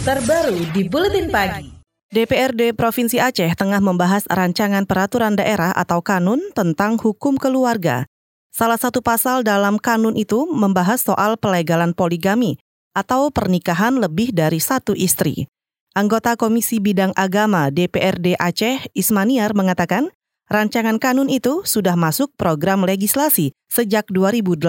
terbaru di Buletin Pagi. DPRD Provinsi Aceh tengah membahas rancangan peraturan daerah atau kanun tentang hukum keluarga. Salah satu pasal dalam kanun itu membahas soal pelegalan poligami atau pernikahan lebih dari satu istri. Anggota Komisi Bidang Agama DPRD Aceh, Ismaniar, mengatakan rancangan kanun itu sudah masuk program legislasi sejak 2018.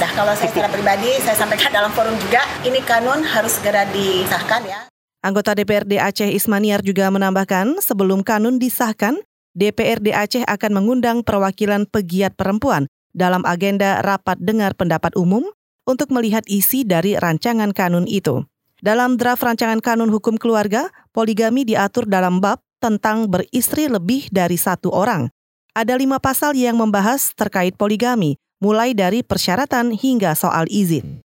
Nah, kalau saya secara pribadi, saya sampaikan dalam forum juga, ini kanun harus segera disahkan ya. Anggota DPRD Aceh Ismaniar juga menambahkan, sebelum kanun disahkan, DPRD Aceh akan mengundang perwakilan pegiat perempuan dalam agenda rapat dengar pendapat umum untuk melihat isi dari rancangan kanun itu. Dalam draft rancangan kanun hukum keluarga, poligami diatur dalam bab tentang beristri lebih dari satu orang. Ada lima pasal yang membahas terkait poligami, mulai dari persyaratan hingga soal izin.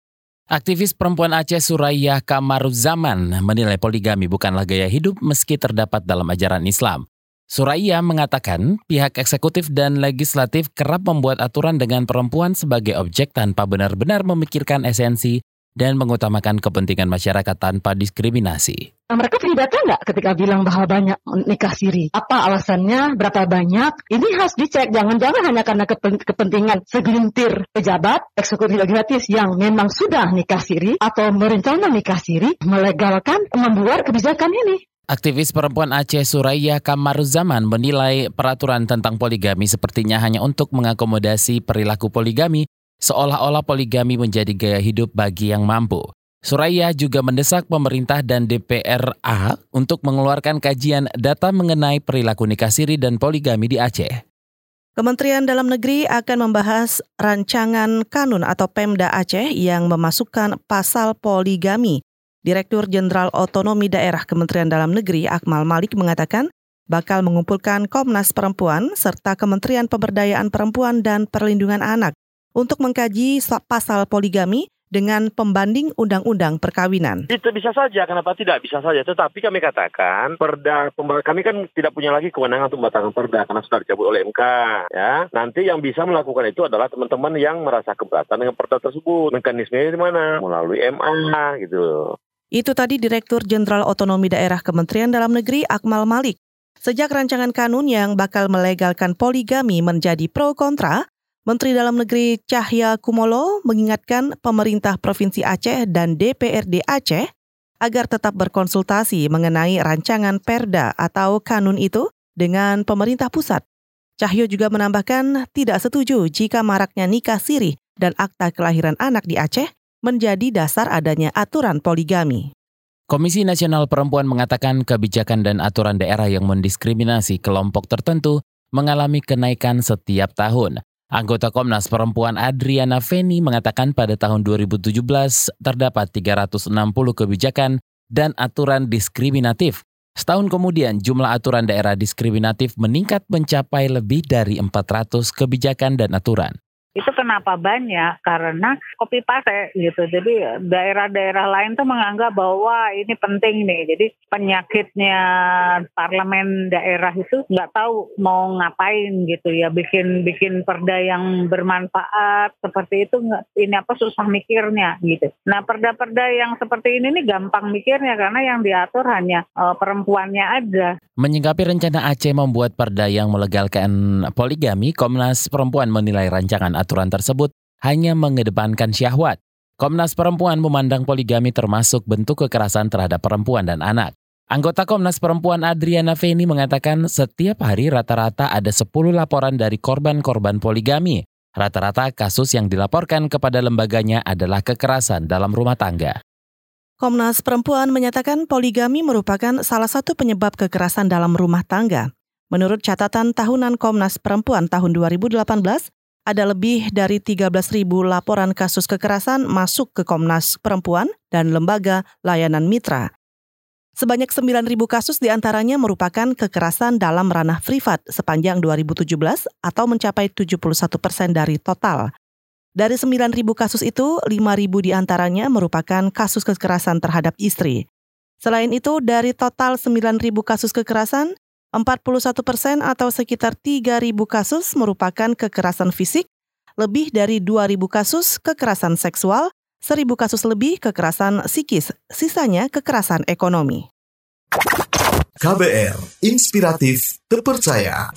Aktivis perempuan Aceh Suraya Kamaruzaman menilai poligami bukanlah gaya hidup meski terdapat dalam ajaran Islam. Suraya mengatakan pihak eksekutif dan legislatif kerap membuat aturan dengan perempuan sebagai objek tanpa benar-benar memikirkan esensi dan mengutamakan kepentingan masyarakat tanpa diskriminasi. Nah, mereka punya data nggak ketika bilang bahwa banyak nikah siri? Apa alasannya? Berapa banyak? Ini harus dicek. Jangan-jangan hanya karena kepentingan segelintir pejabat eksekutif legislatif yang memang sudah nikah siri atau merencana nikah siri melegalkan membuat kebijakan ini. Aktivis perempuan Aceh Suraya Kamaruzaman menilai peraturan tentang poligami sepertinya hanya untuk mengakomodasi perilaku poligami seolah-olah poligami menjadi gaya hidup bagi yang mampu. Suraya juga mendesak pemerintah dan DPRA untuk mengeluarkan kajian data mengenai perilaku nikah siri dan poligami di Aceh. Kementerian Dalam Negeri akan membahas rancangan kanun atau Pemda Aceh yang memasukkan pasal poligami. Direktur Jenderal Otonomi Daerah Kementerian Dalam Negeri Akmal Malik mengatakan bakal mengumpulkan Komnas Perempuan serta Kementerian Pemberdayaan Perempuan dan Perlindungan Anak untuk mengkaji pasal poligami dengan pembanding undang-undang perkawinan. Itu bisa saja, kenapa tidak? Bisa saja. Tetapi kami katakan, perda kami kan tidak punya lagi kewenangan untuk membatalkan perda karena sudah dicabut oleh MK. Ya, nanti yang bisa melakukan itu adalah teman-teman yang merasa keberatan dengan perda tersebut. Mekanismenya di mana? Melalui MA gitu. Itu tadi Direktur Jenderal Otonomi Daerah Kementerian Dalam Negeri Akmal Malik. Sejak rancangan kanun yang bakal melegalkan poligami menjadi pro kontra, Menteri Dalam Negeri Cahya Kumolo mengingatkan pemerintah Provinsi Aceh dan DPRD Aceh agar tetap berkonsultasi mengenai rancangan perda atau kanun itu dengan pemerintah pusat. Cahyo juga menambahkan tidak setuju jika maraknya nikah siri dan akta kelahiran anak di Aceh menjadi dasar adanya aturan poligami. Komisi Nasional Perempuan mengatakan kebijakan dan aturan daerah yang mendiskriminasi kelompok tertentu mengalami kenaikan setiap tahun. Anggota Komnas Perempuan Adriana Feni mengatakan pada tahun 2017 terdapat 360 kebijakan dan aturan diskriminatif. Setahun kemudian jumlah aturan daerah diskriminatif meningkat mencapai lebih dari 400 kebijakan dan aturan. Itu kenapa banyak? Karena kopi paste gitu. Jadi daerah-daerah lain tuh menganggap bahwa ini penting nih. Jadi penyakitnya parlemen daerah itu nggak tahu mau ngapain gitu ya. Bikin bikin perda yang bermanfaat seperti itu ini apa susah mikirnya gitu. Nah perda-perda yang seperti ini nih gampang mikirnya karena yang diatur hanya uh, perempuannya aja. Menyingkapi rencana Aceh membuat perda yang melegalkan poligami, Komnas Perempuan menilai rancangan aturan tersebut hanya mengedepankan syahwat. Komnas Perempuan memandang poligami termasuk bentuk kekerasan terhadap perempuan dan anak. Anggota Komnas Perempuan Adriana Feni mengatakan setiap hari rata-rata ada 10 laporan dari korban-korban poligami. Rata-rata kasus yang dilaporkan kepada lembaganya adalah kekerasan dalam rumah tangga. Komnas Perempuan menyatakan poligami merupakan salah satu penyebab kekerasan dalam rumah tangga. Menurut catatan tahunan Komnas Perempuan tahun 2018, ada lebih dari 13.000 laporan kasus kekerasan masuk ke Komnas Perempuan dan lembaga layanan mitra. Sebanyak 9.000 kasus di antaranya merupakan kekerasan dalam ranah privat sepanjang 2017 atau mencapai 71 persen dari total. Dari 9.000 kasus itu, 5.000 di antaranya merupakan kasus kekerasan terhadap istri. Selain itu, dari total 9.000 kasus kekerasan, 41 persen atau sekitar 3.000 kasus merupakan kekerasan fisik, lebih dari 2.000 kasus kekerasan seksual, 1.000 kasus lebih kekerasan psikis, sisanya kekerasan ekonomi. KBR, inspiratif, terpercaya.